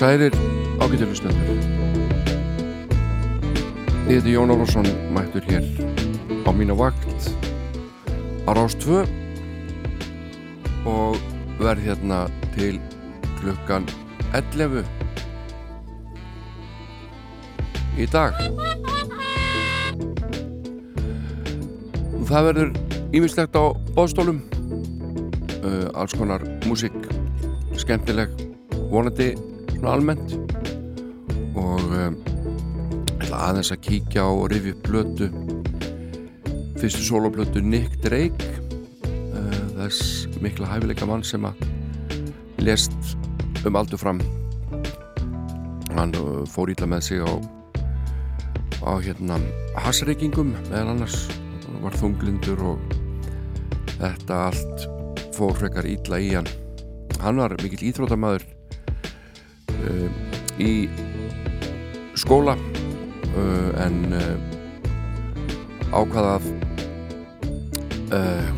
Sælir ágættilusnöndur Ég heiti Jón Ólafsson mættur hér á mína vakt á Rás 2 og verð hérna til klukkan 11 í dag. Það verður ímislegt á bóðstólum uh, alls konar músík skemmtileg vonandi svona almennt. Og um, aðeins að kíkja á og rifja upp blötu fyrstu soloblötu Nick Drake uh, þess mikla hæfileika mann sem að lest um aldur fram. Hann uh, fór ítla með sig á á hérna hasreikingum meðal annars. Var þunglindur og þetta allt fór frekar ítla í hann. Hann var mikill íþrótamaður í skóla uh, en uh, ákvaða að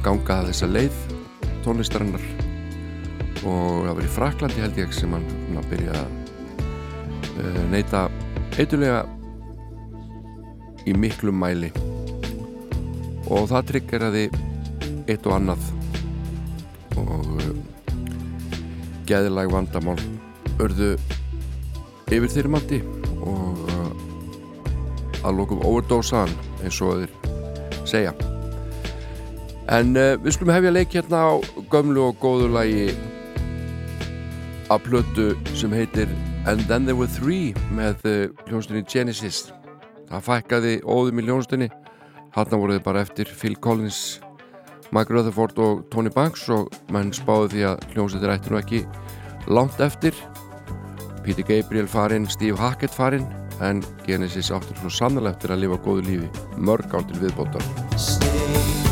ganga þessa leið tónlistarinnar. Og það var í Fraklandi held ég sem hann byrja að neyta eitthulega í miklu mæli. Og það tryggeraði eitt og annað og geðilag vandamál. Örðu yfir þyrmandi og að lókum overdósaðan eins og þeir segja. En uh, við skulum hefja leik hérna á gömlu og góðu lagi að plötu sem heitir And Then There Were Three með uh, hljónstunni Genesis. Það fækkaði óðum í hljónstunni hann voruði bara eftir Phil Collins Mike Rutherford og Tony Banks og menn spáði því að hljónstunni ætti nú ekki langt eftir Peter Gabriel farinn, Steve Hackett farinn en Genesis áttur svo sannlega eftir að lifa góðu lífi mörg áttil viðbótar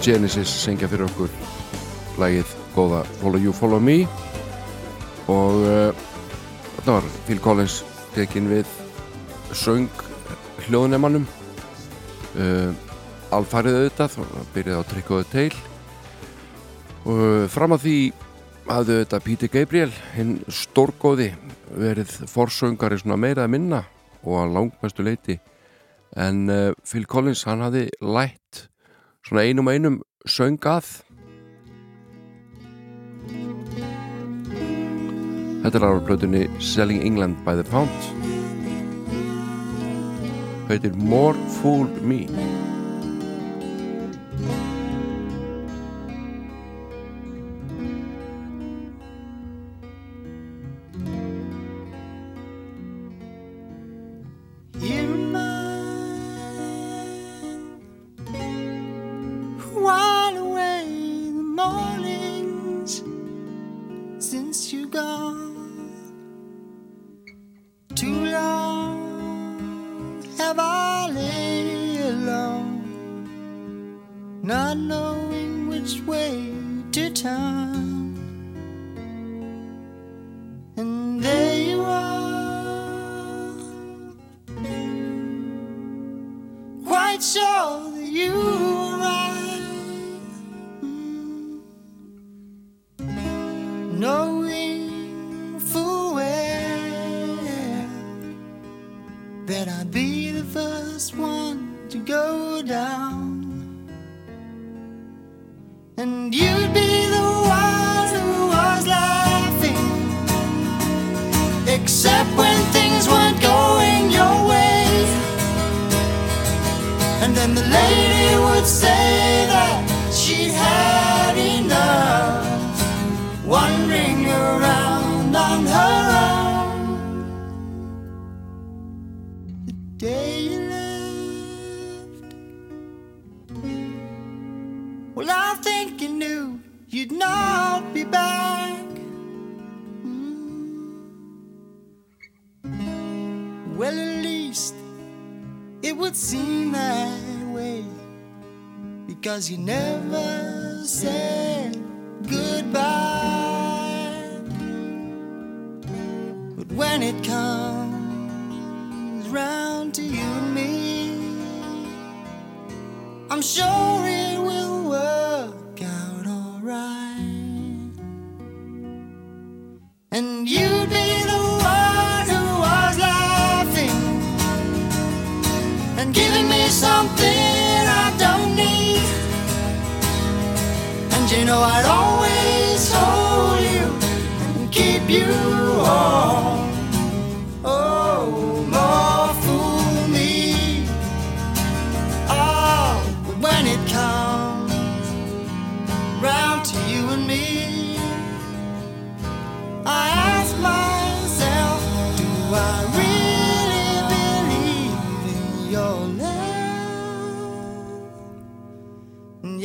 Genesis syngja fyrir okkur lægið góða Follow You Follow Me. Og uh, þetta var Phil Collins tekin við söng hljóðnemannum uh, alfarið auðvitað byrjaði á trikkuðu teil og uh, fram að því hafði auðvitað Píti Gabriel hinn stórgóði verið forsöngari svona meira að minna og að langmestu leiti en Phil Collins hann hafði lætt svona einum einum söngað Þetta er ára plötunni Selling England by the Pound. Heitir More Fool Me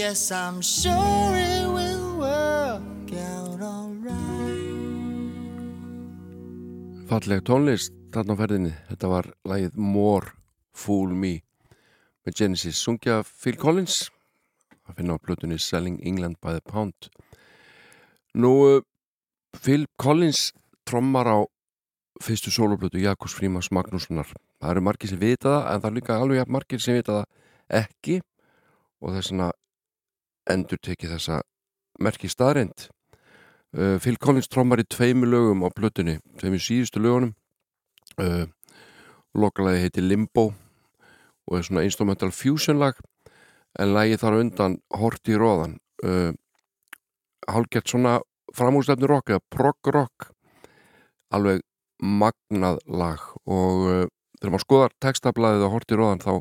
Yes, I'm sure it falleg tónlist þarna á ferðinni. Þetta var lægið More Fool Me með Genesis. Sungja Phil Collins. Að finna á blötunni Selling England by the Pound. Nú Phil Collins trommar á fyrstu soloblötu Jakobs Frímas Magnússonar. Það eru margir sem vita það en það er líka alveg margir sem vita það ekki. Og þess að endur tekið þessa merki staðreind Uh, Phil Collins trommar í tveimu lögum á blötunni, tveimu síðustu lögunum. Uh, lokalagi heiti Limbo og er svona instrumental fusion lag en lagi þar undan Horti Róðan uh, hálfgett svona framhúsleifni rock eða prog rock alveg magnað lag. Og uh, þegar maður skoðar textablaðið á Horti Róðan þá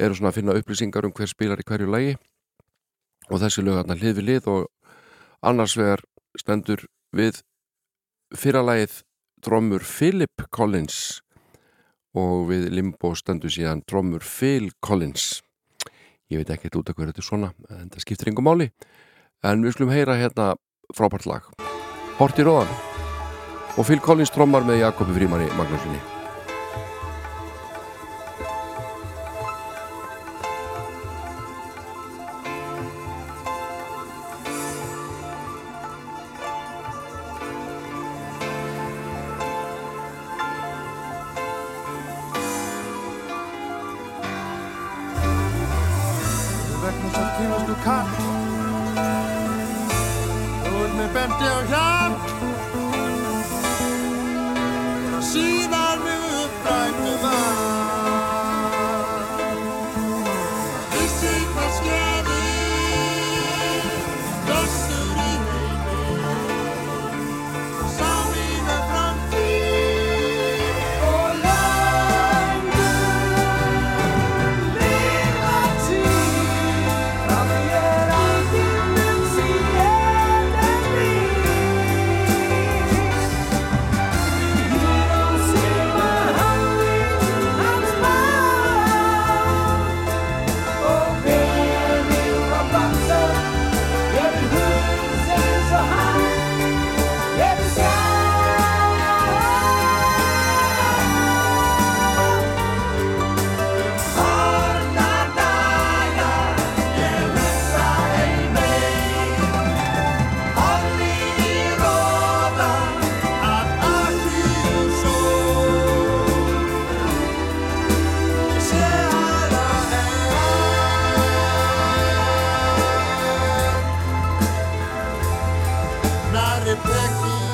eru svona að finna upplýsingar um hver spilar í hverju lagi og þessi lög hérna hlið við lið og annars vegar stendur við fyrralægið drömmur Philip Collins og við Limbo stendur síðan drömmur Phil Collins. Ég veit ekki út af hverju þetta er svona en það skiptir yngum máli. En við skulum heyra hérna frábært lag. Horti Róðan og Phil Collins drömmar með Jakobi Frímanni Magnúsinni la repetí.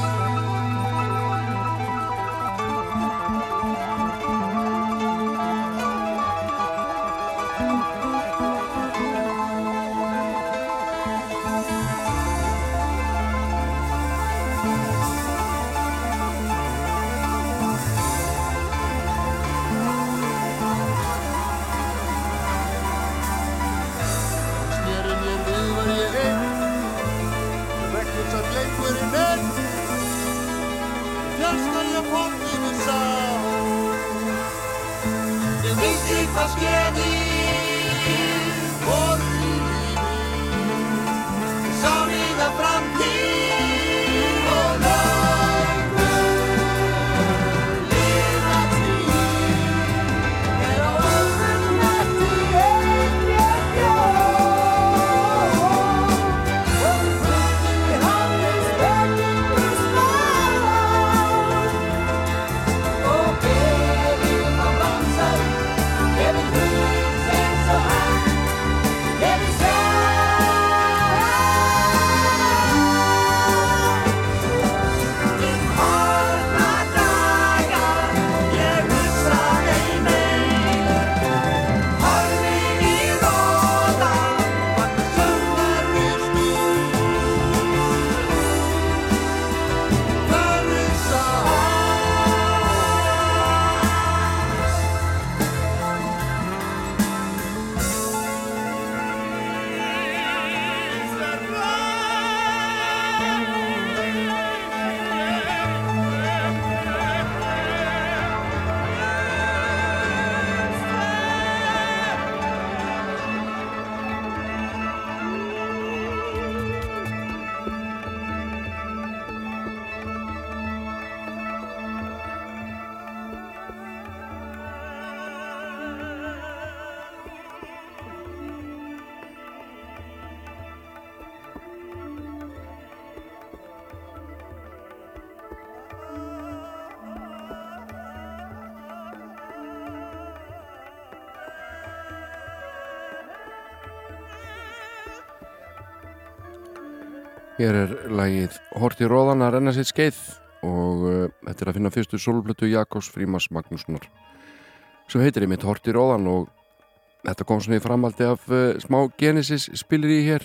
Hér er lagið Horti Róðan að renna sitt skeið og uh, þetta er að finna fyrstu solblötu Jakobs Frímas Magnússonar. Sem heitir einmitt Horti Róðan og þetta kom svona í framaldi af uh, smá Genesis spilir í hér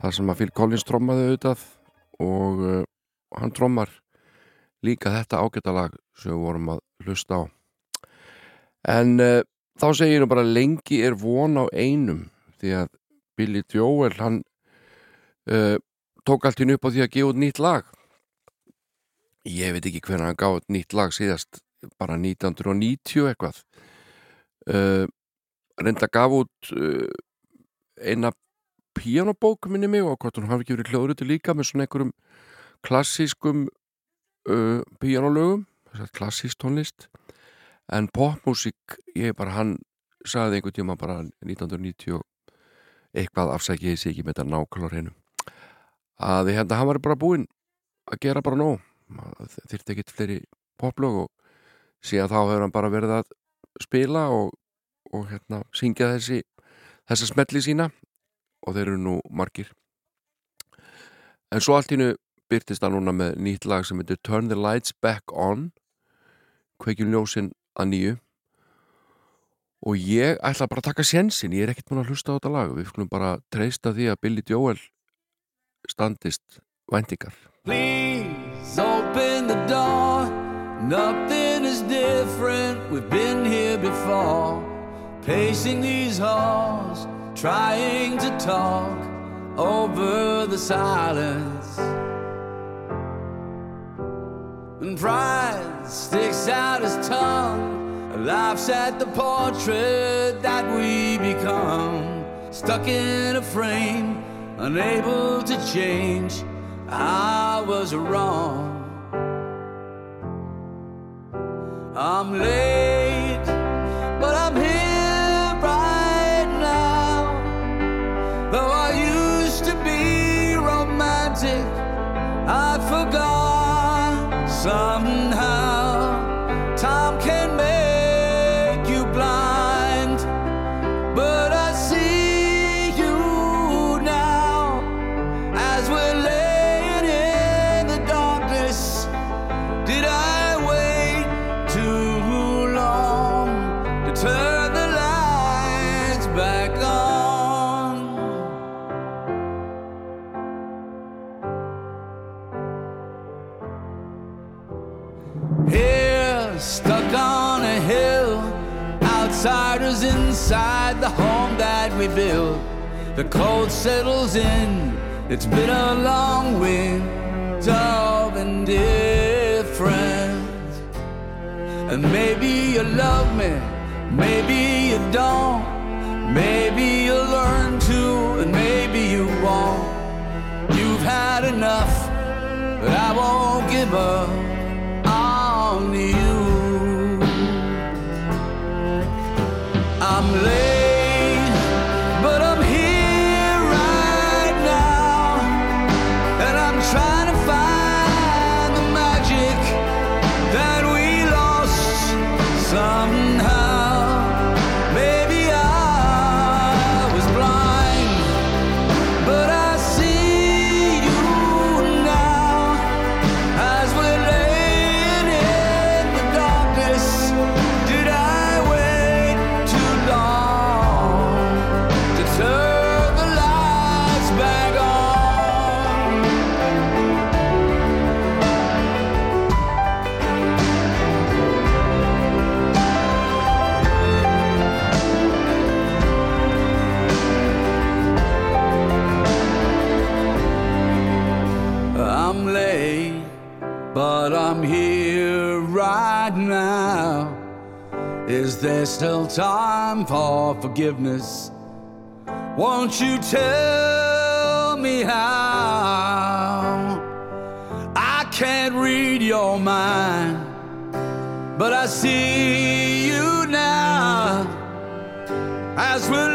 þar sem að Phil Collins trommaði auðvitað og uh, hann trommar líka þetta ágættalag sem við vorum að hlusta á. En uh, þá segir nú bara lengi er von á einum því að Billy Joel hann uh, tók allt hérna upp á því að gefa út nýtt lag. Ég veit ekki hvernig hann gaf út nýtt lag síðast bara 1990 eitthvað. Uh, reynda gaf út uh, eina pianobók minni mig og hvort hún hafi ekki verið hljóðruti líka með svona einhverjum klassískum uh, pianolögum klassísk tónlist. En popmusík, ég bara hann sagði einhvern tíma bara 1990 eitthvað afsækja ég sé ekki með þetta nákvæmlega hreinu að að hann var bara búinn að gera bara nóg. Þyrfti ekkit fleiri poplög og síðan þá hefur hann bara verið að spila og, og hérna syngja þessi þessa smelli sína og þeir eru nú margir. En svo allt innu byrtist það núna með nýtt lag sem heitir Turn the Lights Back On kveikjum ljósin að nýju. Og ég ætla bara að taka sjensin, ég er ekkert búin að hlusta á þetta lag. Við skulum bara treysta því að Billy Joel standist væntingar Please open the door. Nothing is different. We've been here before. Pacing these halls, trying to talk over the silence. And pride sticks out his tongue, laughs at the portrait that we become. Stuck in a frame, unable to change. I was wrong. I'm late, but I'm here right now. Though I used to be romantic, I forgot somehow. Outsiders inside the home that we built. The cold settles in, it's been a long winter of indifference. And maybe you love me, maybe you don't. Maybe you'll learn to, and maybe you won't. You've had enough, but I won't give up on you. I'm late, time for forgiveness? Won't you tell me how? I can't read your mind, but I see you now as we're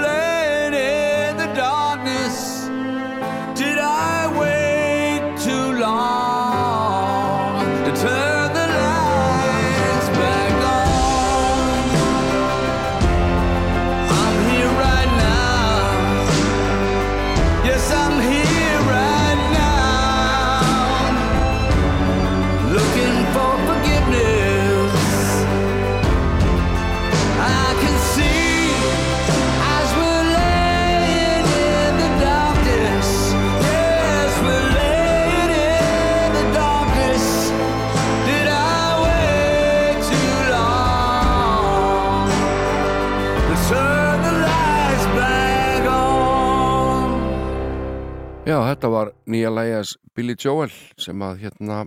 Já, þetta var nýja lægjas Billy Joel sem að hérna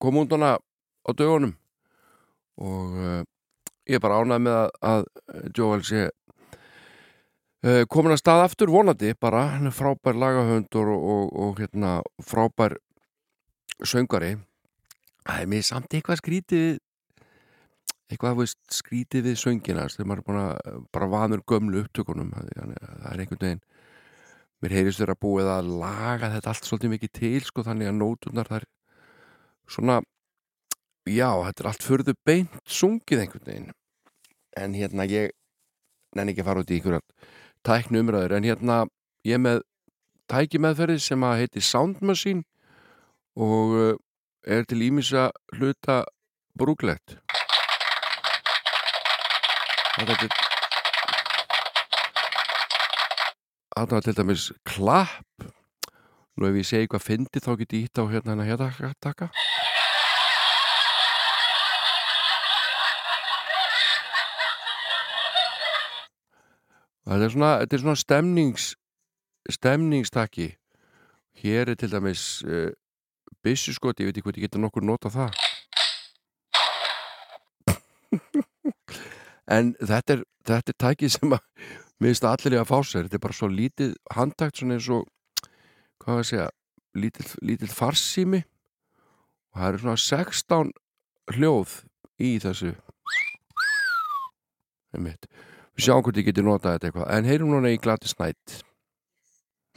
kom út hana á dögunum. Og uh, ég er bara ánægð með að, að Joel sé uh, komin að stað aftur vonandi bara, hann er frábær lagahöndur og, og, og hérna frábær söngari það er mér samt eitthvað skrítið eitthvað veist, skrítið við söngina þegar maður er búin að bara vanur gömlu upptökunum það er einhvern veginn mér heyrist þér að búið að laga þetta allt svolítið mikið til sko þannig að nótunar þar svona já, þetta er allt förðu beint sungið einhvern veginn. En hérna ég nenni ekki að fara út í ykkur tæknu umræður en hérna ég með tæki meðferði sem að heiti Sound Machine og uh, er til ímissa hluta brúglegt þetta er var til dæmis klapp. Nú ef ég segi hvað fyndi þá get ég ítt á hérna hérna hérna taka þetta er svona, þetta er svona stemnings stemningstakki hér er til dæmis uh, byssuskoti, ég veit ekki hvort ég geta nokkur nota það. En þetta er þetta er tækið sem að minnst allir í að fá sér, þetta er bara svo lítið handtakt svona eins og hvað að segja, lítið, lítið farsími og það eru svona 16 hljóð í þessu við sjáum hvort ég geti notað þetta eitthvað en heyrum núna í Gladys Knight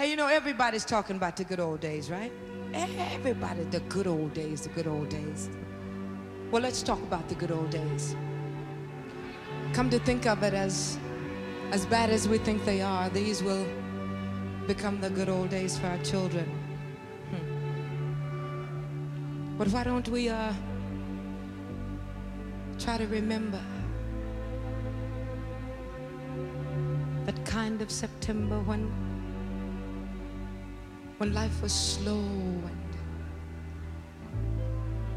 Hey, you know, everybody's talking about the good old days, right? Everybody, the good old days, the good old days. Well, let's talk about the good old days. Come to think of it as as bad as we think they are, these will become the good old days for our children. Hmm. But why don't we uh, try to remember that kind of September when when life was slow and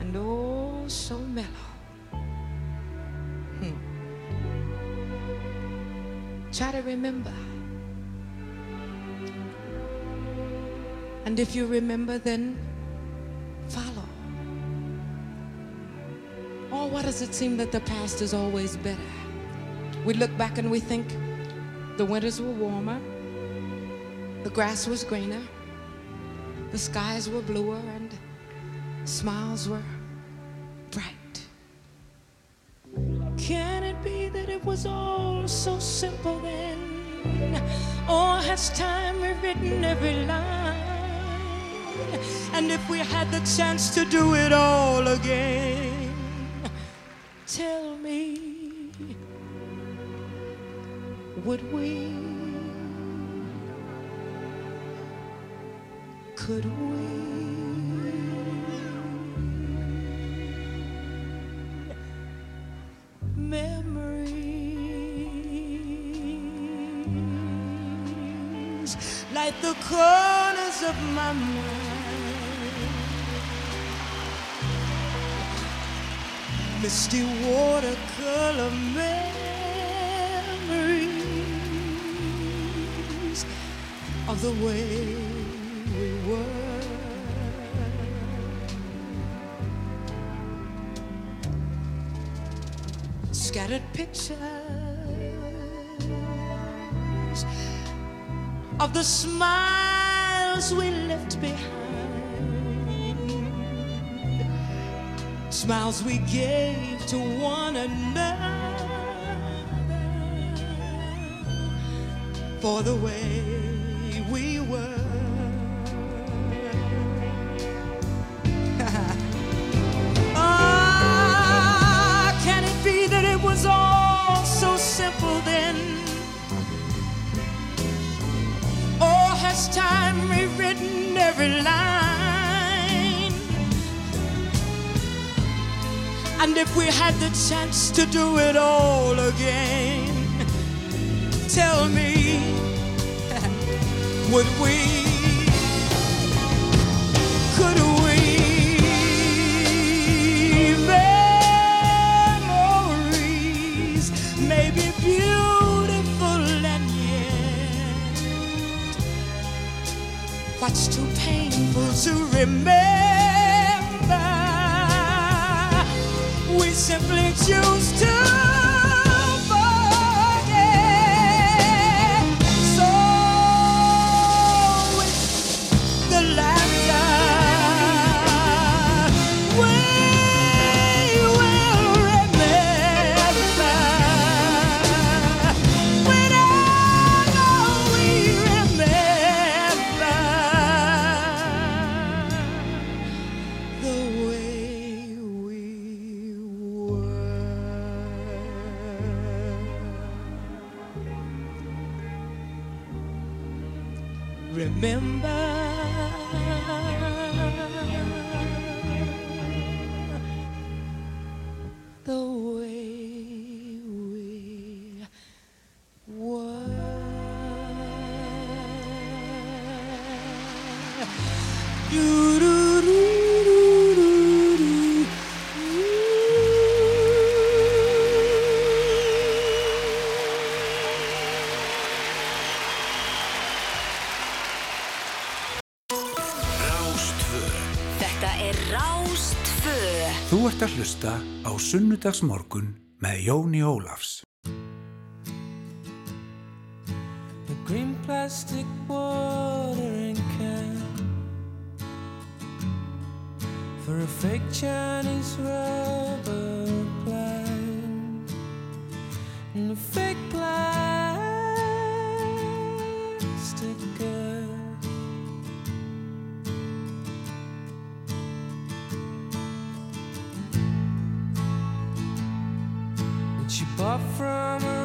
and oh so mellow. Try to remember. And if you remember, then follow. Oh, or why does it seem that the past is always better? We look back and we think the winters were warmer, the grass was greener, the skies were bluer, and smiles were bright. Can it be that it was all so simple then? Or has time rewritten every line? And if we had the chance to do it all again, tell me, would we? Could we? Memories like the corners of my mind. Misty watercolor memories of the way we were. Scattered pictures of the smiles we left behind, smiles we gave to one another for the way Has time rewritten every line? And if we had the chance to do it all again, tell me, would we? What's too painful to remember? We simply choose to Sunnudagsmorgun með Jóni Ólafs. The green plastic watering can For a fake Chinese rubber plant And a fake plastic From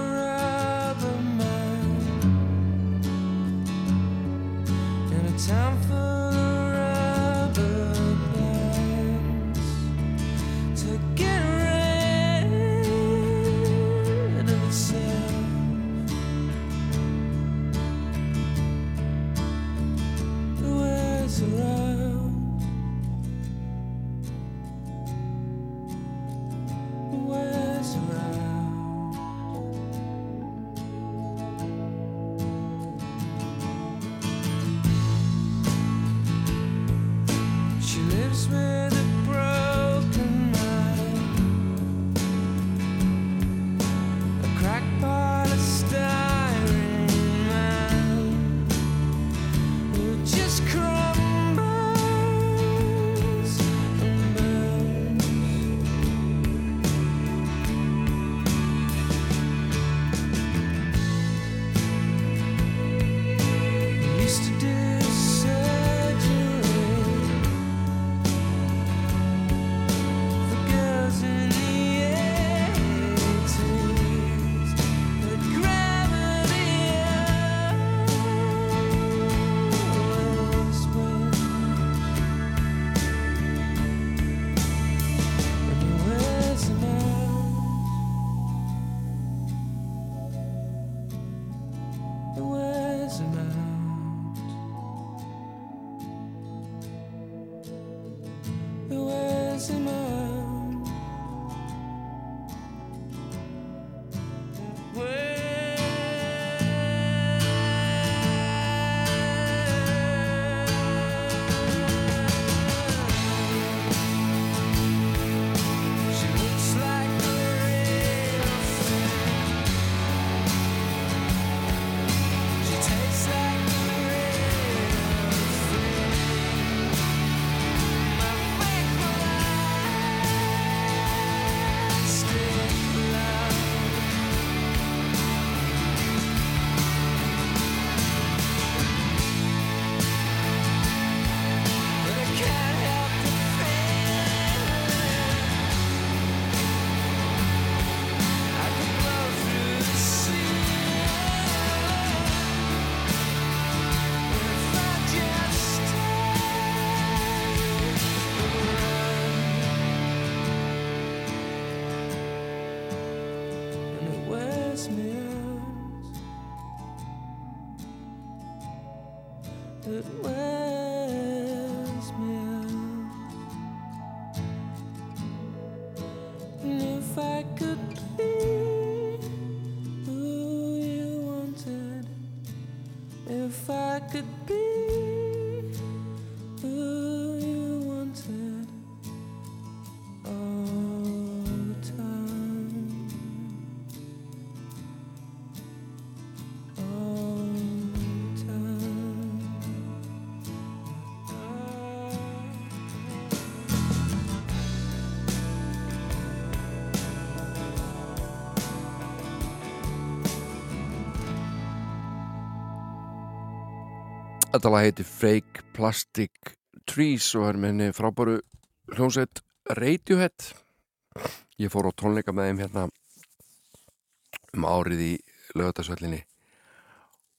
Þetta lag heiti Fake Plastic Trees og er með henni frábæru hljómsveit Radiohead. Ég fór á tónleika með þeim hérna um árið í lögatarsvöllinni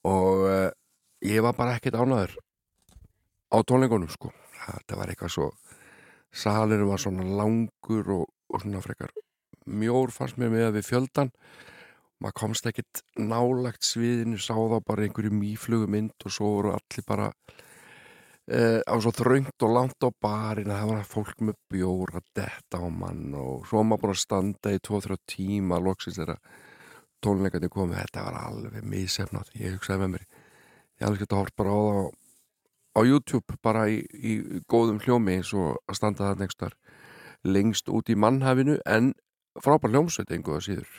og uh, ég var bara ekkert ánaður á tónleikunum sko. Þetta var eitthvað svo salinu var svona langur og, og svona frekar mjór fannst mér með við fjöldan maður komst ekkert nálagt sviðinu sá þá bara einhverju mýflugumynd og svo voru allir bara Uh, á svo þröngt og langt á barinn að það var fólk með bjór að detta á mann og svo maður búin að standa í 2-3 tíma loksins þegar tónleikandi komið, þetta var alveg mísefnátt, ég hugsaði með mér ég alveg geta hort bara á það á, YouTube bara í, í góðum hljómi eins og að standa það nextar lengst út í mannhafinu en frábær hljómsveit einhverja síður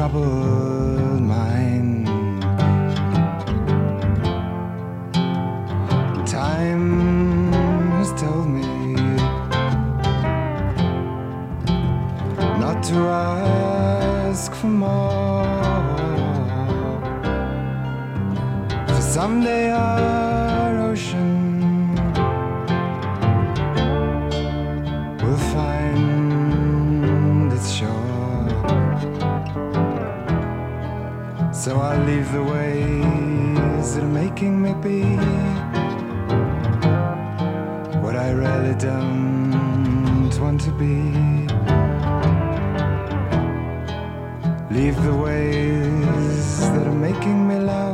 troubled mind. Time has told me. not to ask for more. For someday our So I'll leave the ways that are making me be what I really don't want to be. Leave the ways that are making me love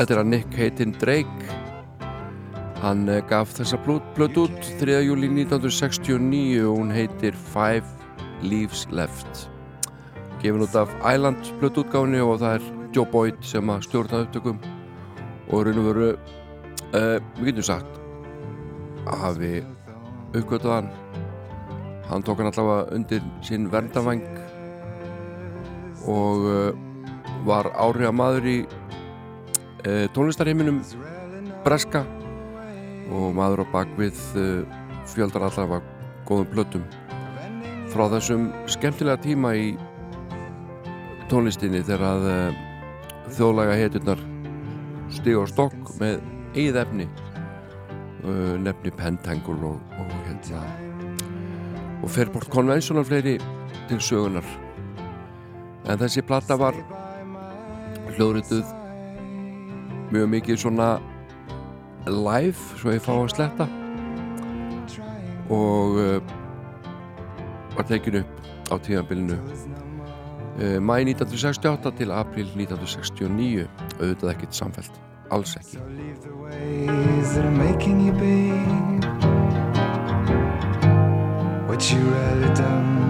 Þetta er að Nick heitinn Drake Hann eh, gaf þessa blöð út 3. júli 1969 og hún heitir Five Leaves Left gefin út af Island blöð útgáfni og það er Joe Boyd sem að stjórna upptökum og raun og veru uh, við getum sagt að hafi uppgötuð hann hann tók hann allavega undir sinn verndavæng og uh, var áhrifa maður í uh, tónlistarheiminum Breska og maður á bakvið uh, fjöldar allavega góðum blötum frá þessum skemmtilega tíma í tónlistinni þegar að uh, þjóðlaga heturnar stig á stokk með eigið efni nefni Pentangle og, og hérna og Fairport Convention og fleiri til sögunar en þessi platta var hljóðrituð mjög mikið svona live svo ég fá að sletta. Og uh, var tekin upp á tíðanbylinu uh, mæ 1968 til april 1969 auðvitað ekkert samfelt, alls ekki. So leave the ways that are making you be. What you really don't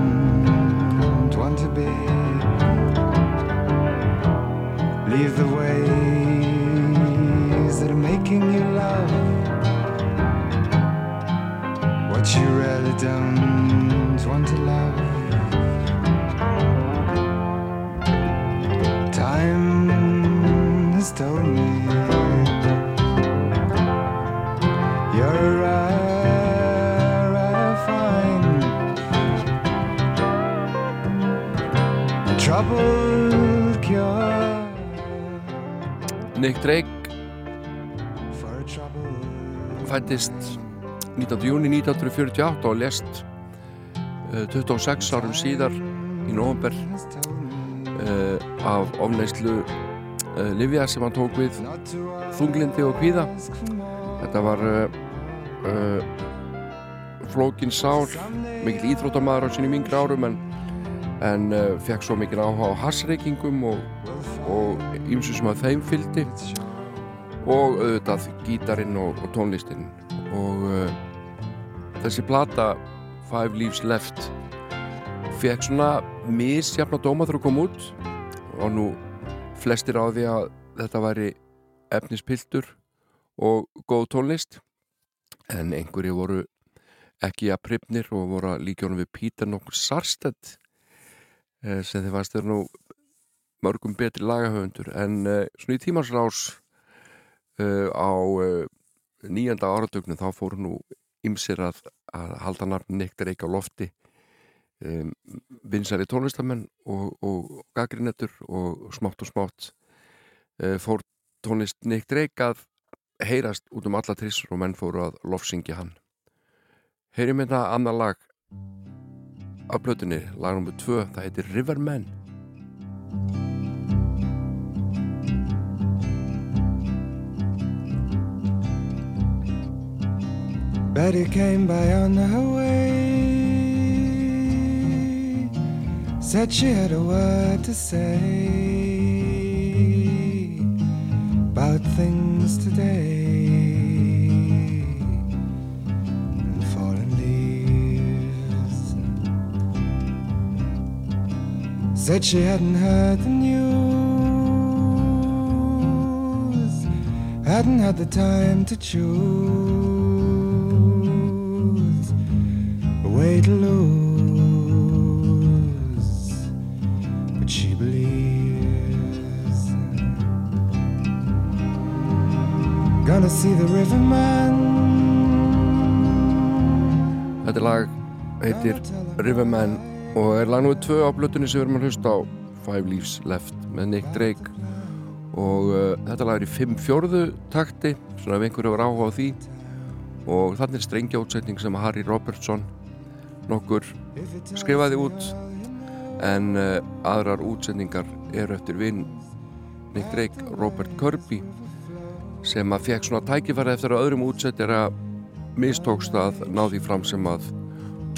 Drake fættist 19. júni 1948 og lest uh, 26 árum síðar í november uh, af ofneislu uh, Livia sem hann tók við þunglindi og more. þetta var flókin sál mikill íþróttamaður á sinni mingri árum en, en uh, fekk svo mikil áhuga á hassreikingum og, og ýmsu sem að þeim fylgdi. Og auðvitað gítarinn og, og tónlistinn og uh, þessi plata Five Leaves Left fekk svona misjafna dóma það kom út. Og nú flestir á því að þetta væri efnispiltur og góð tónlist. En einhverju voru ekki að prifnir og voru að líkjónum við Pítur nokkur Sarstedt eh, sem þið fannst þeir nú mörgum betri lagahöfundur. En uh, svona í tímansrás uh, á uh, nýjanda áratögnum þá fóru nú ymsir að, að halda nafn nektar ekki á lofti. Um, vinsari tónlistamenn og, og gaggrinettur og smátt og smátt fór tónlist nektar ekki að heyrast út um alla trissur og menn fóru að lofsingja hann. Heyrim hérna annar lag af blötunni, lag nr. 2 það heitir Riverman Betty came by on her way. Said she had a word to say about things today Said she hadn't heard the news, hadn't had the time to choose a way to lose, but she believes. Gonna see the riverman. Þetta lag heitir Riverman og er lag nr. 2 á blötunni sem við erum að hlusta á Five Leaves Left með Nick Drake og uh, þetta lag er í 5 fjórðu takti svona ef einhver hefur áhuga á því og þannig er strengja útsetning sem Harry Robertson nokkur skrifaði út en uh, aðrar útsetningar eru eftir vinn Nick Drake, Robert Kirby sem að fekk svona tækifæri eftir að öðrum útsettir að mistókst að ná því fram sem að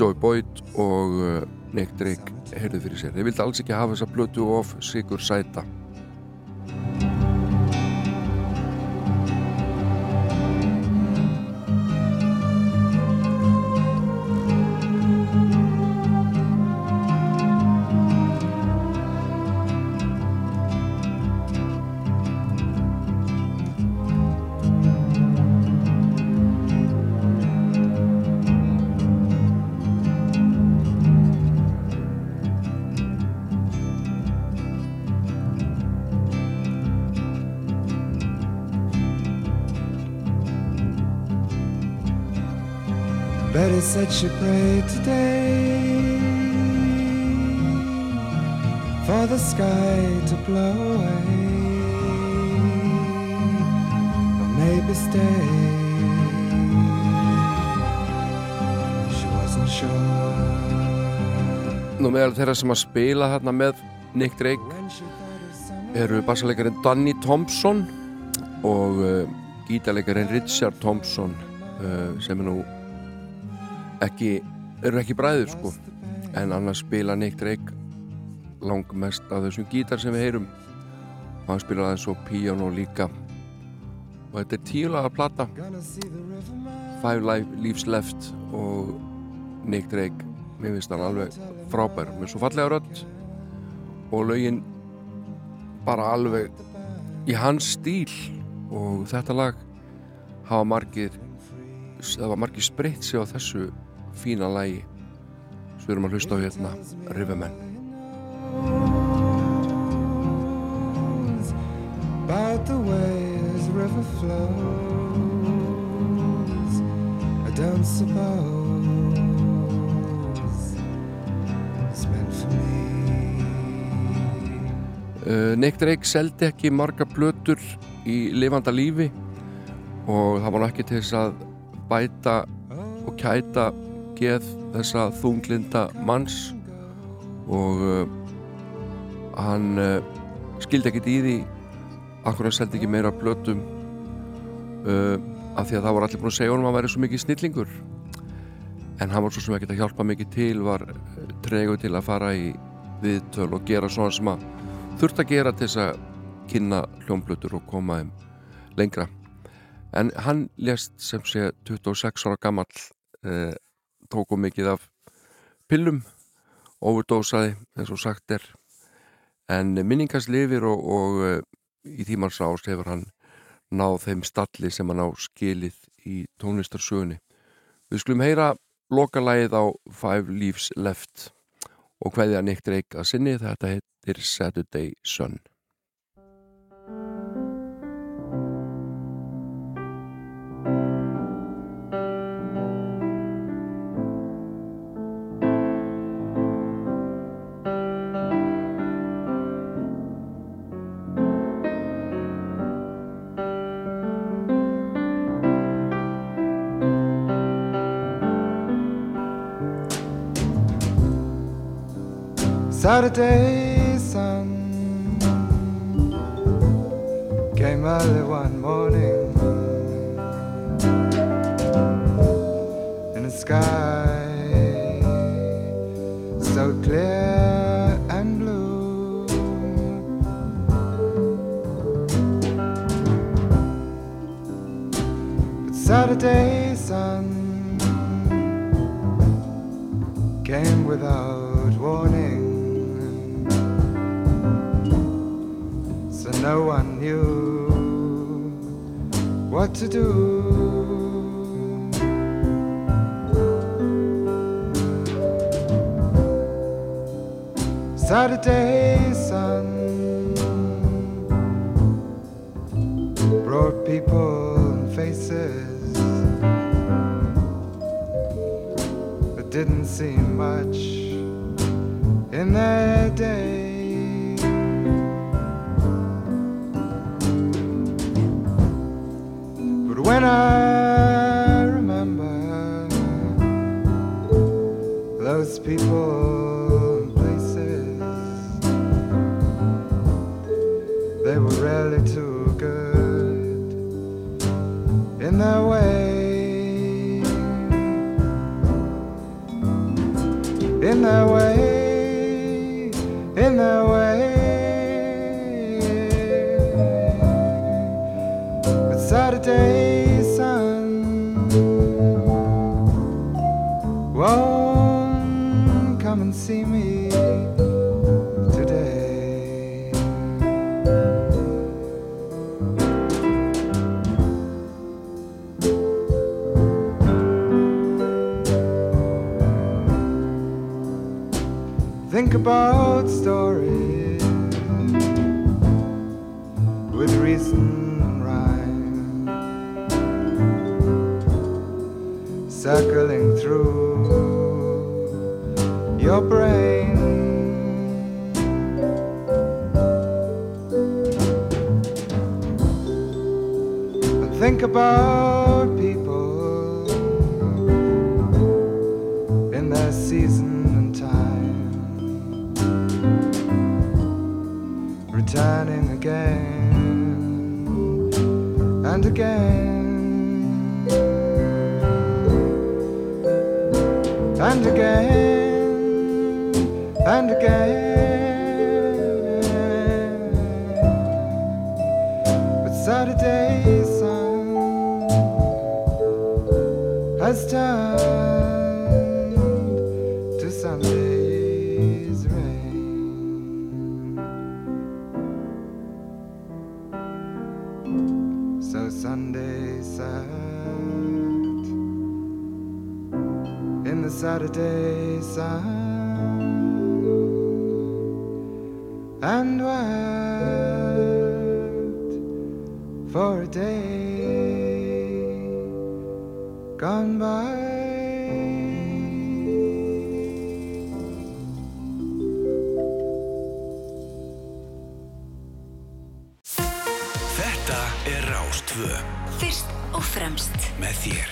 Joey Boyd og uh, Nick Drake heyrðu fyrir sér. Þeir vildi alls ekki hafa þessa blötu of sigur sæta. She prayed today for the sky to blow away, or maybe stay. She wasn't sure Nú meðal þeirra sem að spila hérna með Nick Drake eru bassalegarinn Danny Thompson og uh, gítarlegarinn Richard Thompson uh, sem er nú ekki, eru ekki bræður sko. En annars spila Nick Drake langmest af þessum gítar sem við heyrum. Og hann spila aðeins svo piano líka. Og þetta er the riverman. Five Life, Leaves Left og Nick Drake. Mér finnst hann alveg frábær með svo fallega rödd. Og lögin bara alveg í hans stíl. Og þetta lag hafa margir það var margir spreitt sig á þessu fína lagi svo við erum að hlusta á hérna Riverman about the way this river flows. I don't suppose it's meant for me. uh, Nick Drake seldi ekki marga plötur í lifanda lífi og það var nú ekki til þess að bæta og kæta geð þessa þunglinda manns og uh, hann uh, skildi ekkit í því akkur hann seldi ekki meira plötum uh, af því að það var allir búin að segja honum að hann væri svo mikið snillingur. En hann var svo sem ekkert að hjálpa mikið til var tregur til að fara í viðtöl og gera svona sem að þurft að gera til þess að kynna hljómblötur og koma þeim lengra. En hann lést sem sé 26 ára gamall eh, tóku mikið af pillum overdósaði eins og sagt er. En minningast lifir og, og uh, í tímans ást hefur hann náð þeim stalli sem hann á skilið í tónlistarsögunni. Við skulum heyra lokalægið á Five Leaves Left og hvaðið að Nick Drake að sinni. Þetta heitir Saturday Sun Saturday and again. And again. And again. But Saturday's sun has turned Saturday sun. and wept for a day gone by. Þetta er Rástvö. Fyrst og fremst. Með þér.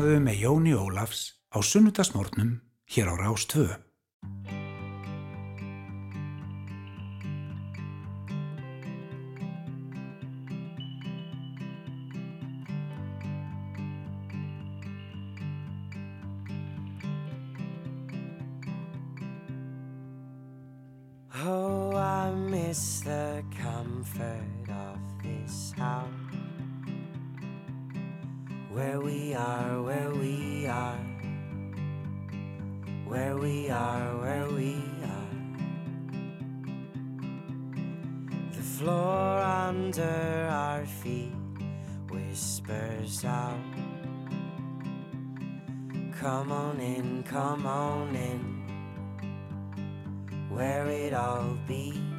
vaknaðu með Jóni Ólafs á sunnutasmórnum hér á Rástvöðu. out. Come on in, come on in, where it all begins.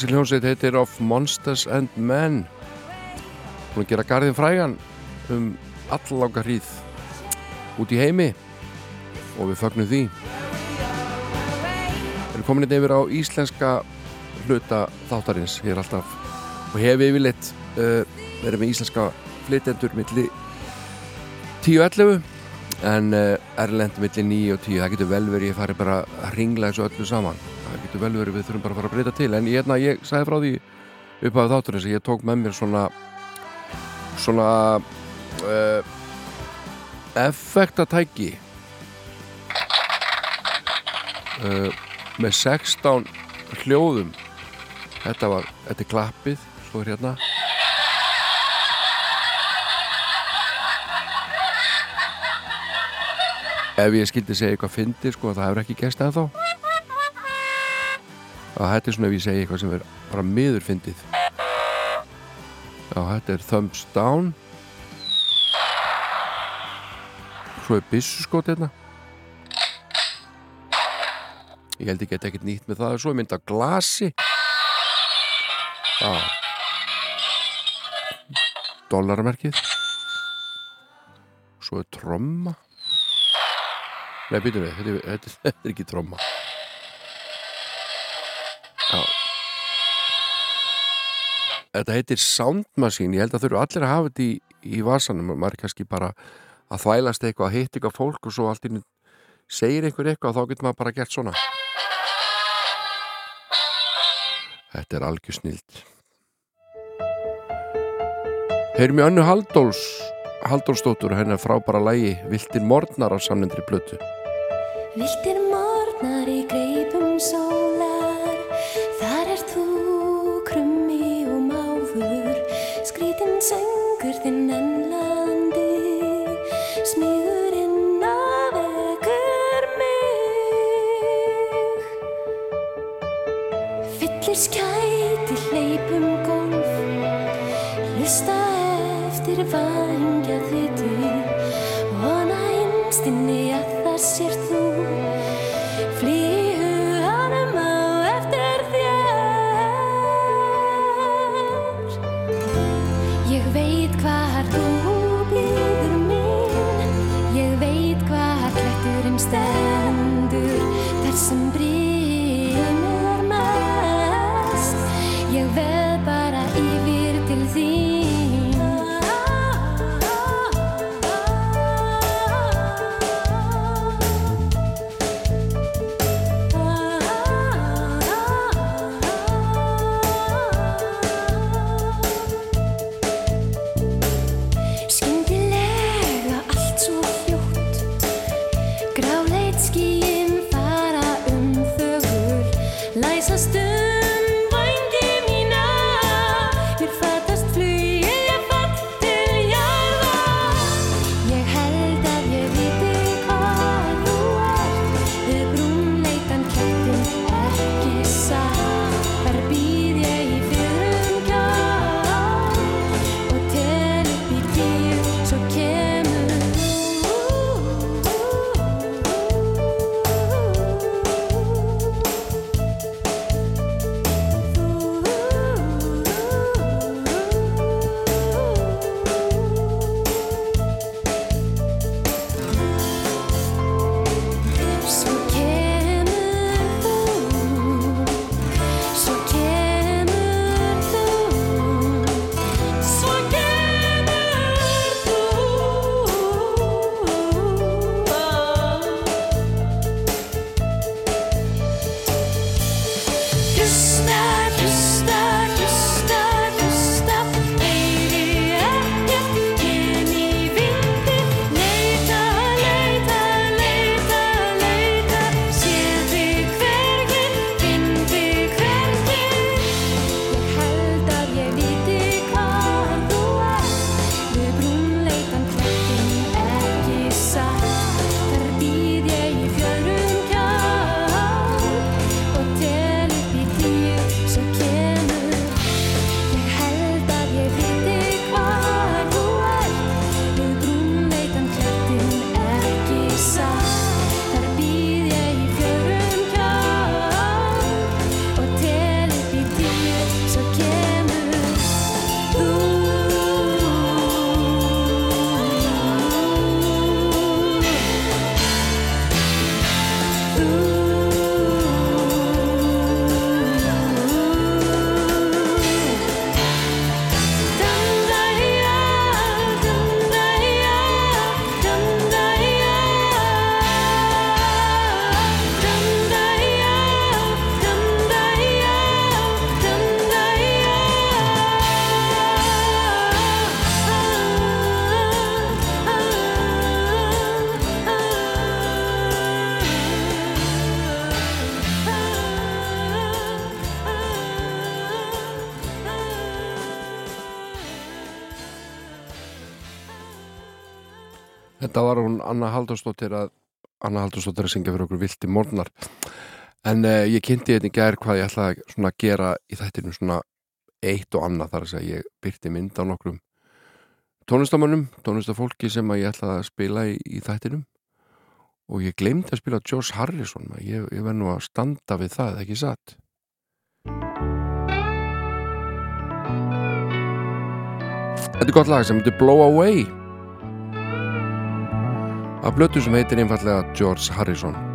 Þessi hljómsveit heitir Of Monsters and Men. Búin að gera garðin frægan um alláka hríð út í heimi og við fagnum því. Við erum komin inn yfir á íslenska hluta þáttarins hér alltaf og hefur yfirleitt uh, verið með íslenska flytendur millir 10-11 en uh, erlend millir 9 og 10 það getur vel verið að fara bara að ringla þessu öllu saman getur vel verið við þurfum bara að fara að breyta til. En ég, hérna, ég sagði frá því upp af þátturins að ég tók með mér svona svona uh, effektatæki uh, með 16 hljóðum. Þetta var, þetta er klappið svo er hérna. Ef ég skildi segja eitthvað fyndi sko, það hefur ekki gæst eða og þetta er svona ef ég segja eitthvað sem er bara miður fyndið. Já, þetta er thumbs down. Svo er byssuskot hérna. Ég held ekki að þetta ekkert nýtt með það svo er mynd af glasi. Já. Dollarmerkið. Svo er tromma. Nei, býtum við, þetta, er- þetta er ekki tromma. Þetta heitir Sound Machine, ég held að þau eru allir að hafa þetta í, í vasanum, maður er kannski bara að þvælast eitthvað, að hitta eitthvað fólk og svo allt einu segir einhver eitthvað og þá getur maður bara gert svona. Þetta er algjör snild. Heyrum í önnu Halldóls, Halldólsdóttur, hennar frábæra lægi Viltir morgnar á samnendri blötu. Viltir Þetta var hún Anna Haldursdóttir að Anna Haldursdóttir að syngja fyrir okkur vilti morgnar. En uh, ég kynnti þetta í gær hvað ég ætlaði að gera í þættinu svona eitt og annað þar að segja ég byrti mynd á nokkrum tónlistamönnum, tónlistafólki sem að ég ætlaði að spila í, í þættinum. Og ég glemdi að spila George Harrison ég, ég verð nú að standa við það, ekki satt? Þetta er gott lag sem heitir Blow Away af blötu sem heitir einfallega George Harrison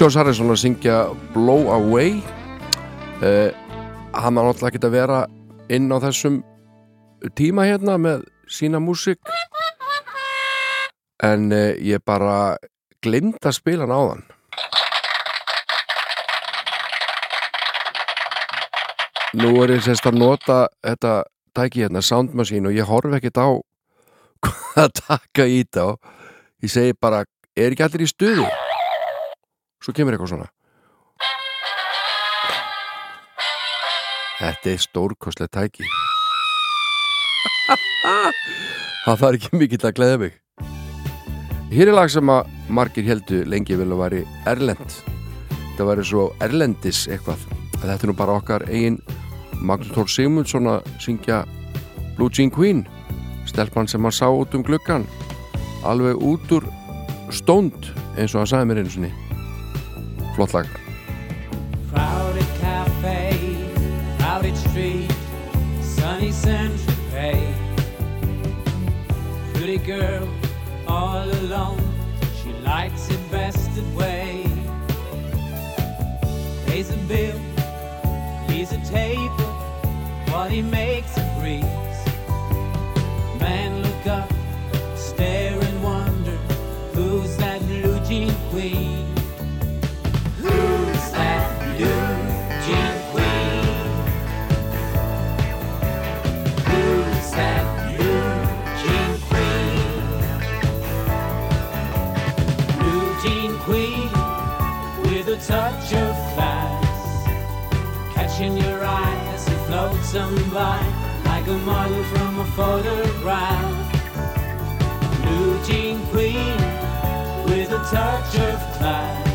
George Harrison að syngja Blow Away. Uh, hann var náttúrulega ekki að vera inn á þessum tíma hérna með sína músík. En uh, ég bara glemd að spila hann áðan. Nú er ég sérst að nota þetta tæki hérna, Sound Machine og ég horf ekkert á hvað að taka í og ég segi bara, er ekki allir í stuði svo kemur eitthvað svona. Þetta er stórkoslega tæki. Það þarf ekki mikill að gleða mig. Hér er lag sem að margir heldu lengi vil að væri Erlend Þetta væri svo Erlendis eitthvað. Þetta er nú bara okkar eigin Magnús Tór Sigmundsson að syngja Blue Jean Queen stelpann sem hann sá út um glöggan alveg út úr stónd eins og hann sagði mér eins og niður Flott lag. Crowded cafe, crowded street, sunny central bay Pretty girl, all alone, she likes invested way. Pays a bill, he's a table, what he makes a free. In your eye as it floats on by, like a model from a photograph. Blue jean queen with a touch of class.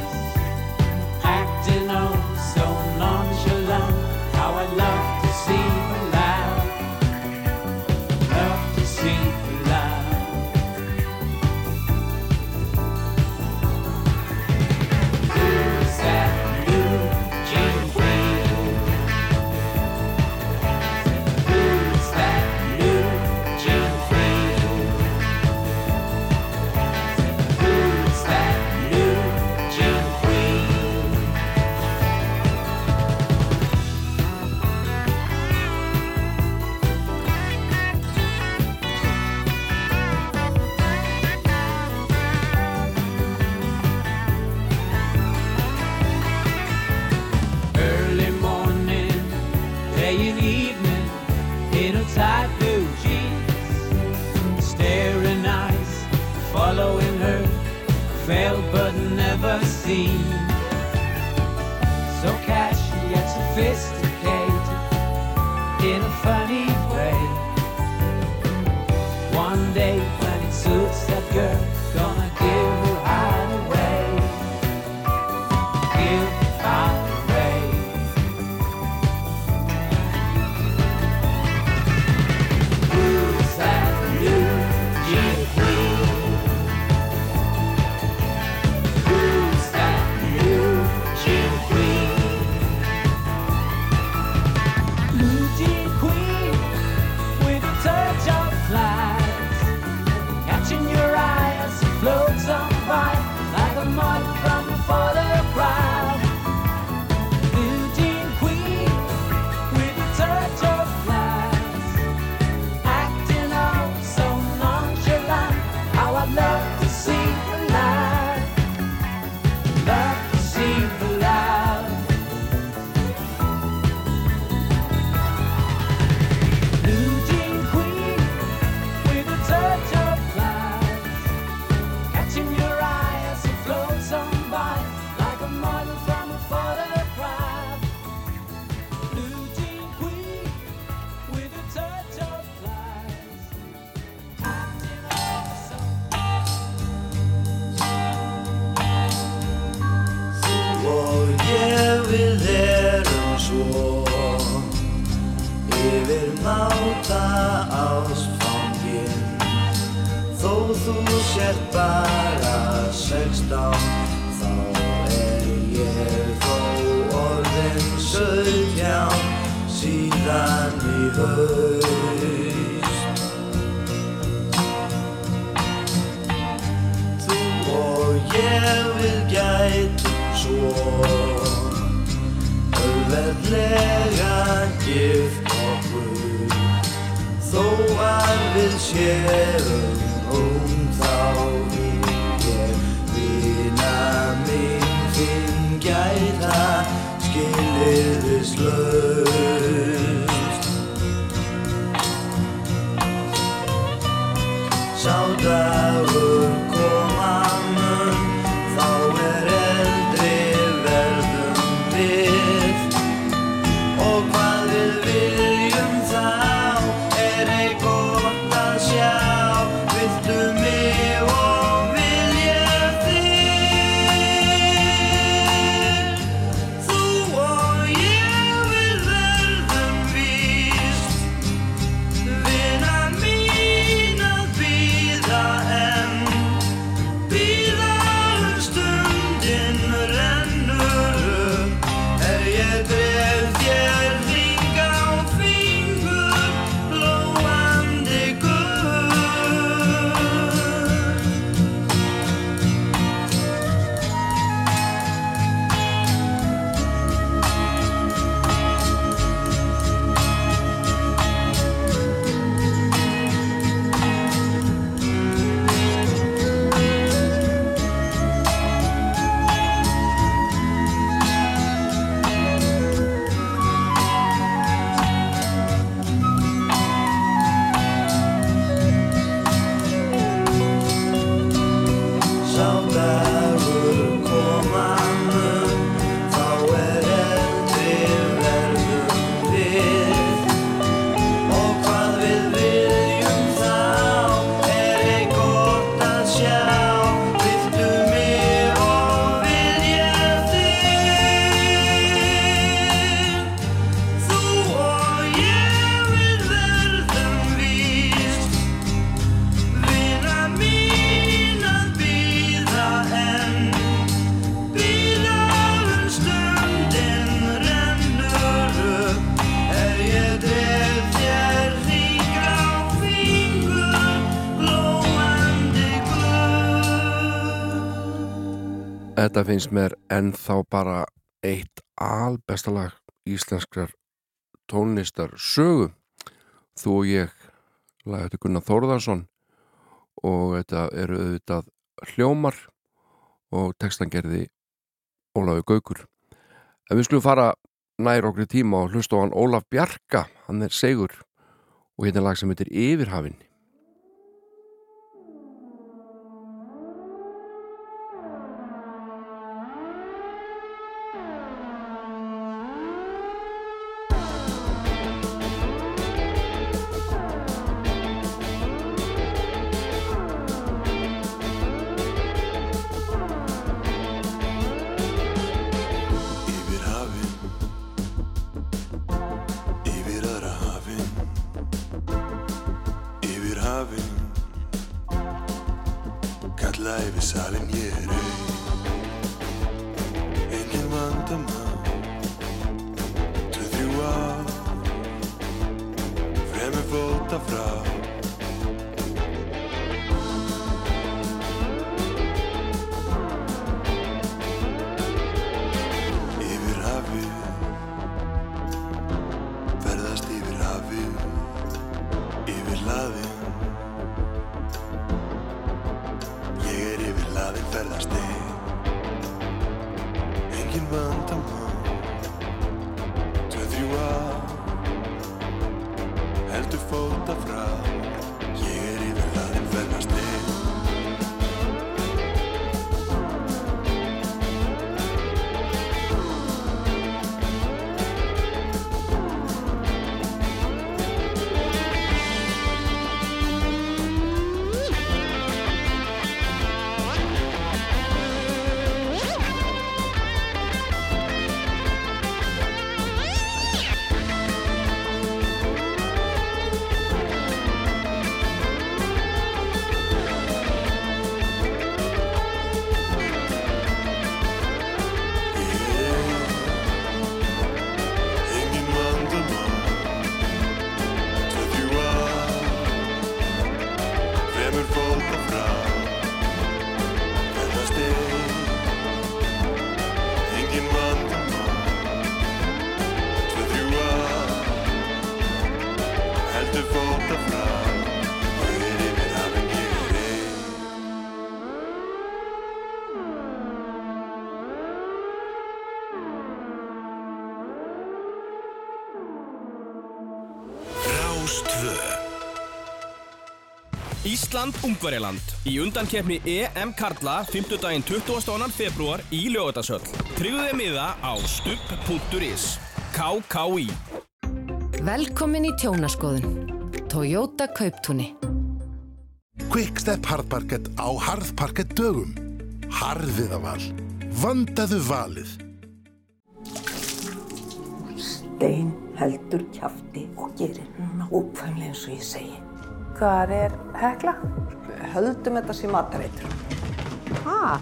Þetta finnst mér ennþá bara eitt albesta lag íslenskrar tónlistar sögu þú og ég lag þetta Gunnar Þórðarsson og þetta eru auðvitað hljómar og textan gerði Ólafi Gaukur. En við skulum fara nær okkur í tíma og hlusta á hann Ólaf Bjarka hann er segur og hérna lag sem heitir Yfirhafinn Ísland, Ungverjaland í undankefni EM Karla 5. daginn 22. februar í lögatarsöll. Tryggðu þið miða á stupp.is KKÍ Velkomin í tjónaskoðun. Toyota Kauptúni. Quickstep Hardparkett á Harðparkett dögum. Harðiðaval. Vandaðu valið. Stein heldur kjafti og gerir nákvæmlega eins og ég segi. Hvað er hekla? Höldum þetta sem matareitur. Hæ?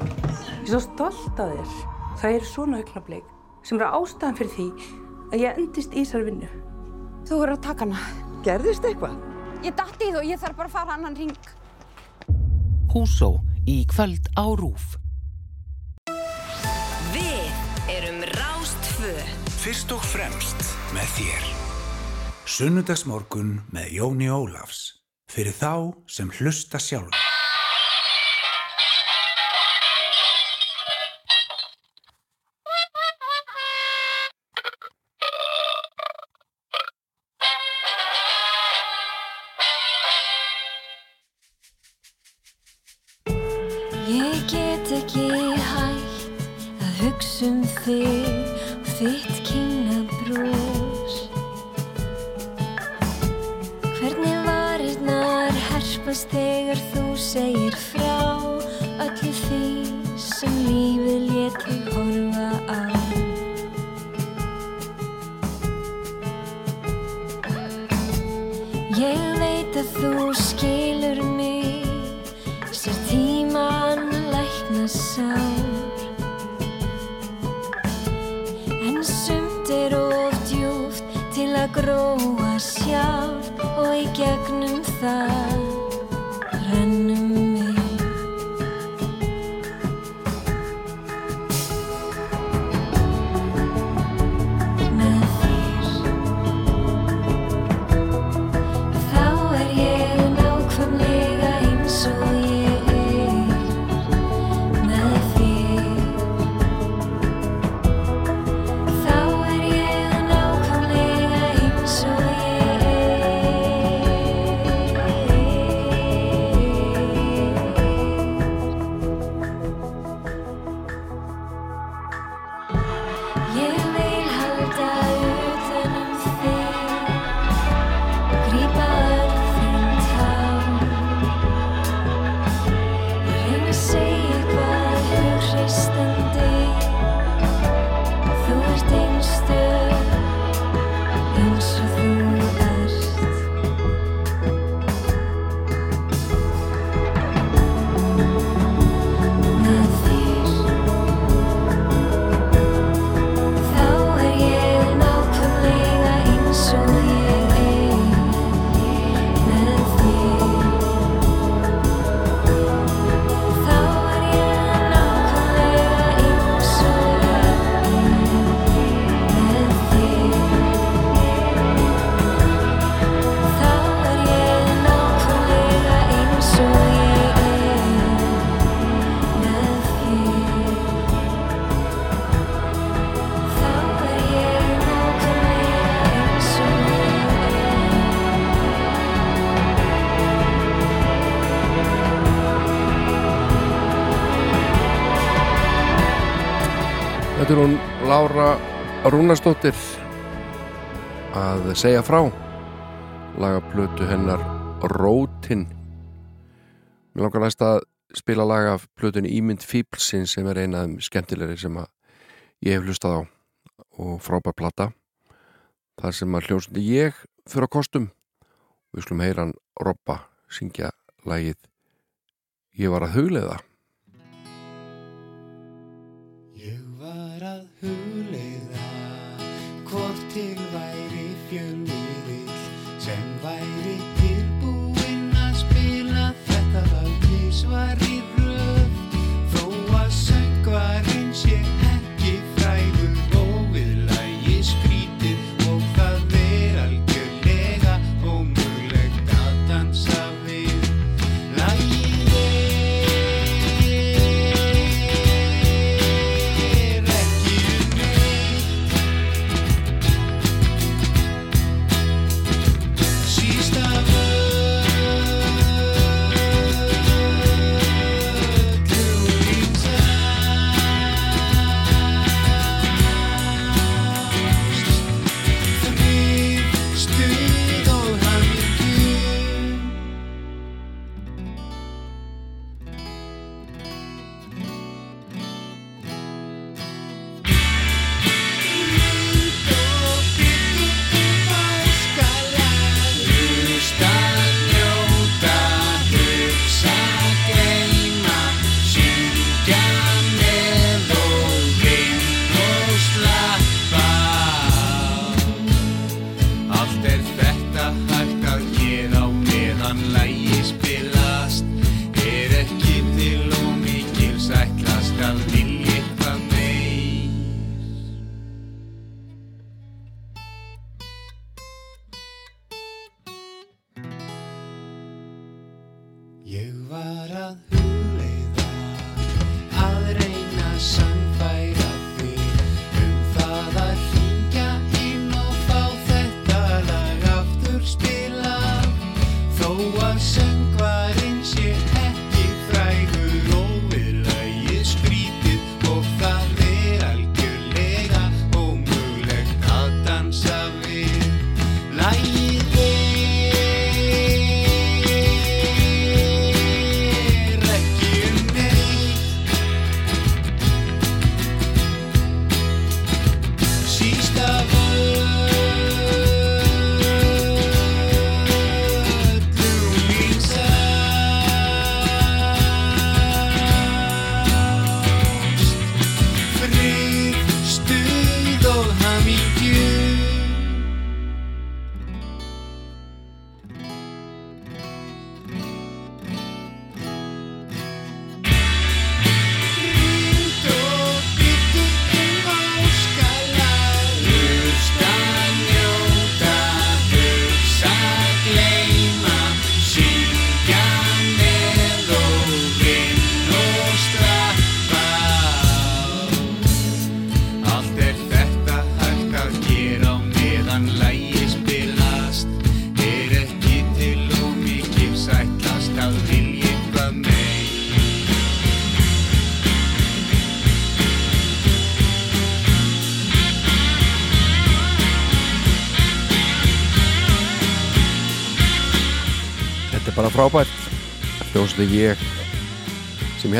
Ég er svo stolt af þér. Það er svona augnablik sem eru ástæðan fyrir því að ég endist í þessar vinnu. Þú verður að taka hana. Gerðist eitthvað? Ég dætti í þú og ég þarf bara að fara annan ring. Húsó í kvöld á Rúf. Við erum Rástfö. Fyrst og fremst með þér. Sunnudagsmorgun með Jóni Ólafs. Fyrir þá sem hlusta sjálf. Rúnastóttir að segja frá lagaplötu hennar Rótin. Mér langar næst að spila laga af plötun Ímynd Fíblsin sem er einað um skemmtilegri sem að ég hef hlustað á og frábær platta þar sem að hljómsundi ég fyrir að kostum. Við slum heyran Robba syngja lagið Ég var að huglega shit.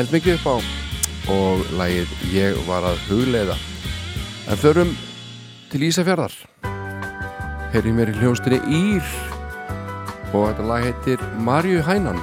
held mikið upp á og lægið ég var að hugleiða. En förum til Ísafjörðar heyrjum við í hljóstinni Ír og þetta lag heitir Marju Hænan.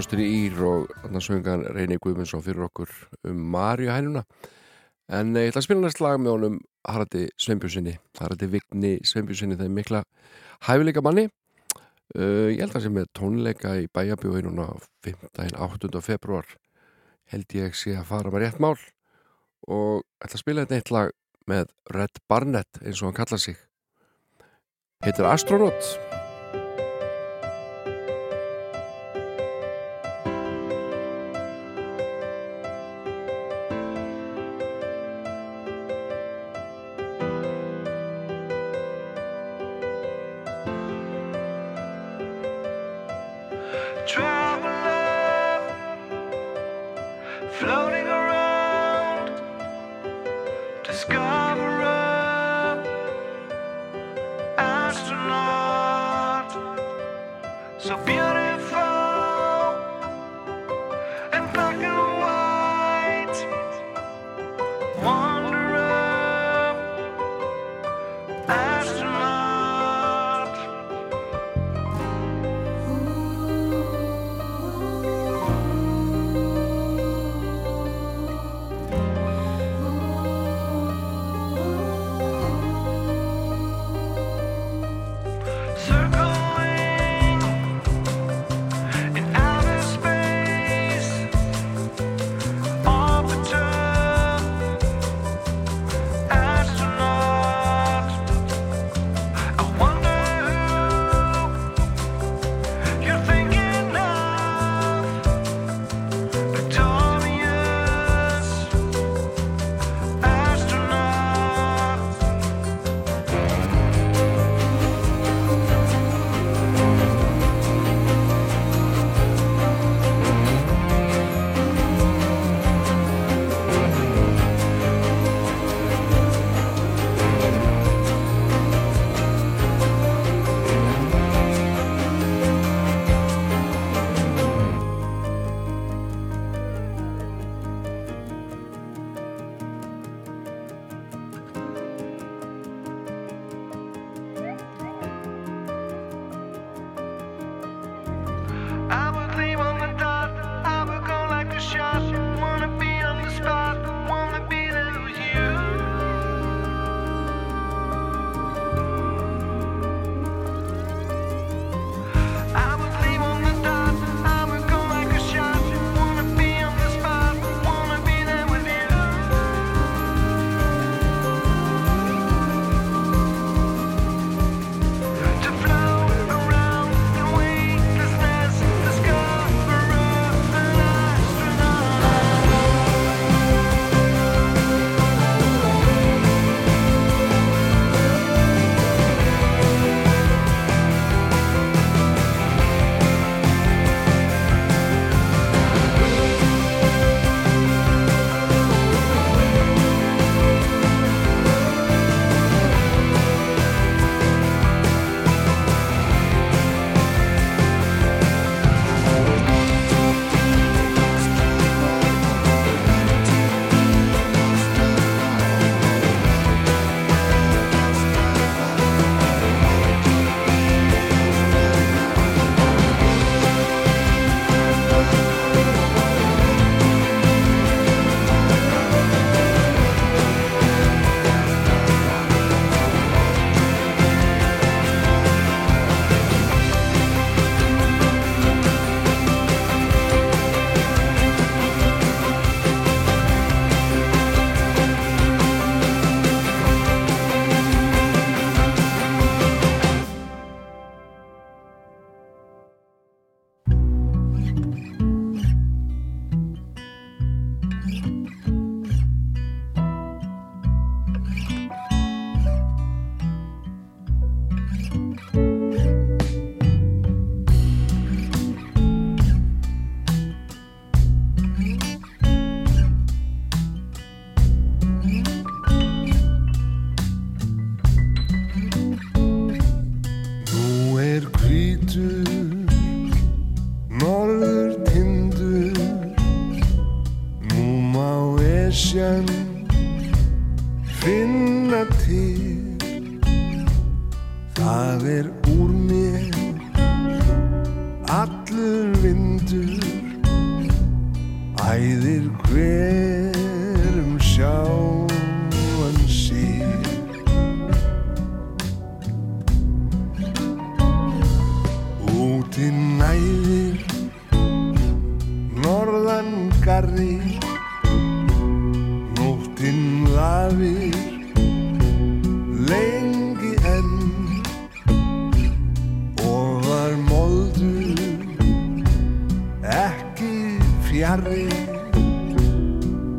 Í Ír og annars söngan Reyni Guðmundsson fyrir okkur um Marju hænuna en eh, ég ætla að spila næst lag með honum Haraldi Sveinbjörnssoni Haraldi Vigni Sveinbjörnssoni það er mikla hæfileika manni. Uh, ég held að sem er tónleika í 15. 8. februar held ég sé að fara með rétt mál. Og ætla að spila þetta eitt lag með Red Barnett eins og hann kallar sig. Heitir Astronaut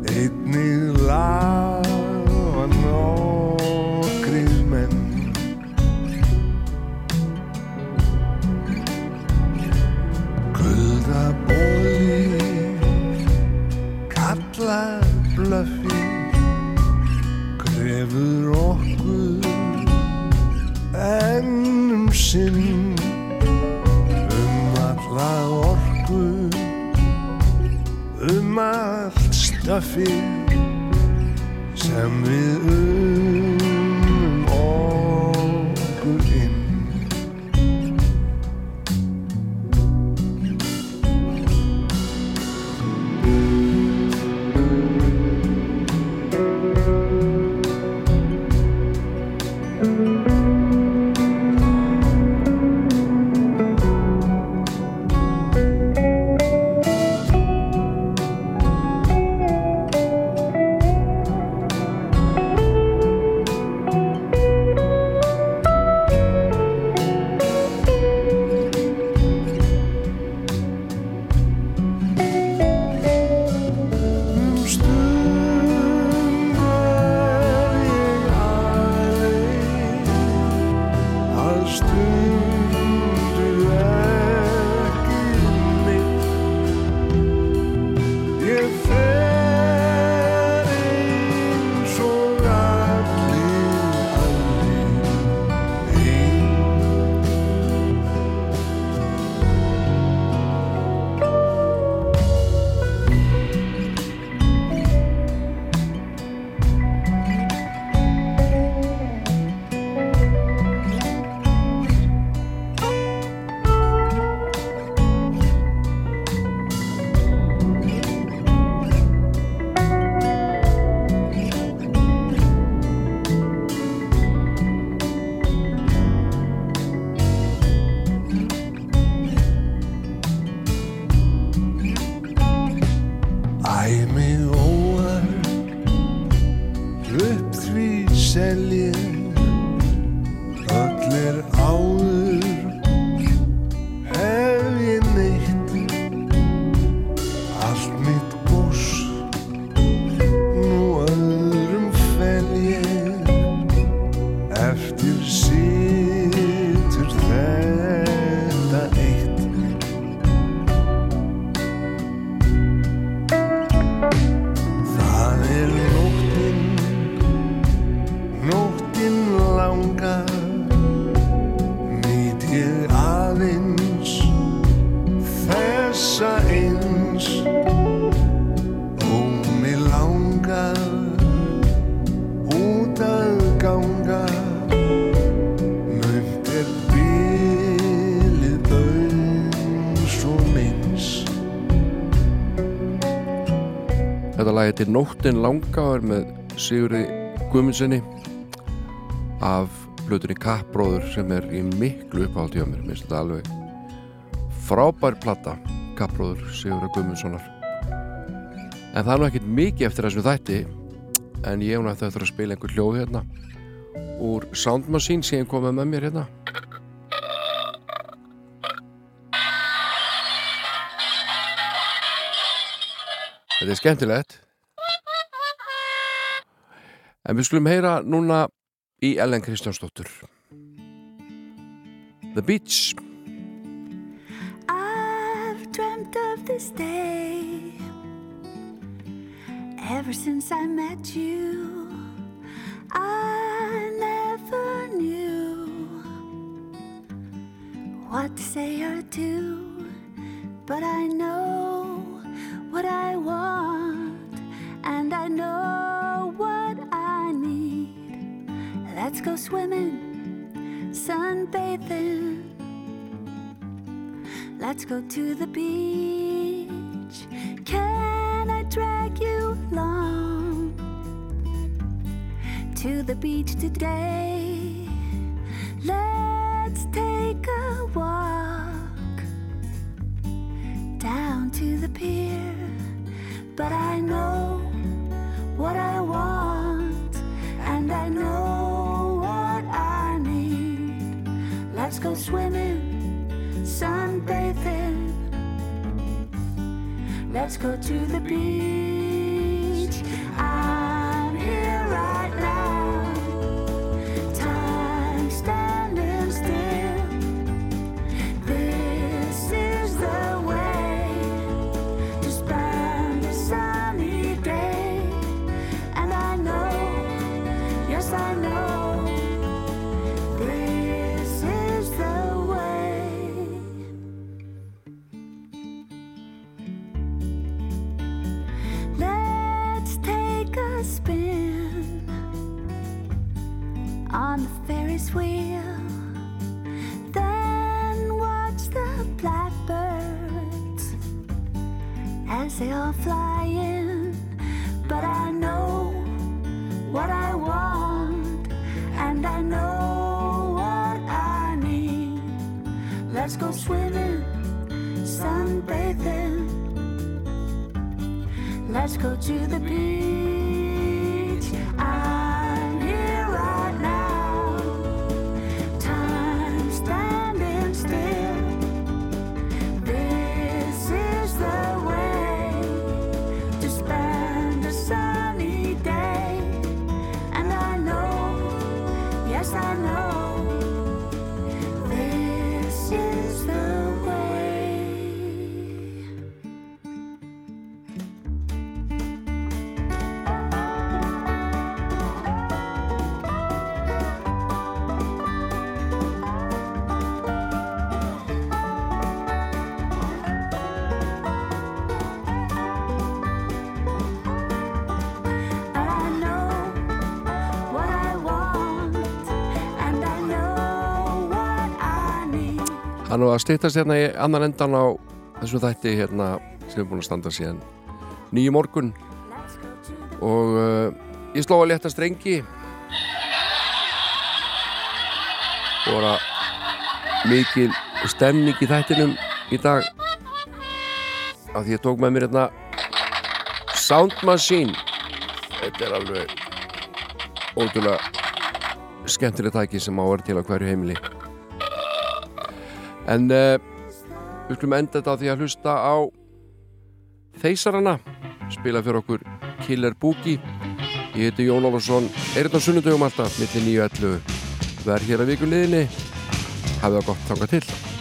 It me loud. Allt stöffi sem við um Þetta lag heitir Nóttin langa og er með Sigurði Guðmundssoni af blötunni Kappbróður sem er í miklu uppáhaldi hjá mér, minnst þetta alveg frábær platta Kappbróður Sigurði Guðmundssonar. En það er nú ekkert mikið eftir þessum þætti en ég hún að þetta að spila einhver hljóð hérna úr Sound Machine sem komið með mér hérna Þetta er skemmtilegt. En við skulum heyra núna í Ellen Kristjánsdóttur. The Beach. I've dreamt of this day. Ever since I met you. I never knew what to say or do, but I know what I want and I know what I need. Let's go swimming, sunbathing. Let's go to the beach. Can I drag you along to the beach today? Let's take a walk down to the pier. But I know what I want, and I know what I need. Let's go swimming, sunbathing. Let's go to the beach. As they all fly in. But I know what I want, and I know what I need. Let's go swimming, sunbathing. Let's go to the beach. Er nú að stýttast hérna í annan endan á þessu þætti hérna sem er búin að standa síðan nýju morgun. Og uh, ég sló að létta strengi. Og var að mikil stemning í þættinum í dag. Af því ég tók með mér hérna Sound Machine. Þetta er alveg ótrúlega skemmtileg tæki sem á að vera til á hverju heimili en uh, við skulum enda þetta því að hlusta á Þeysarana spila fyrir okkur Killer Boogie. Ég heiti Jón Ólafsson. Er þetta sunnudögum alltaf millir 9.11 verð hér að viku liðinni. Hafið það gott þangað til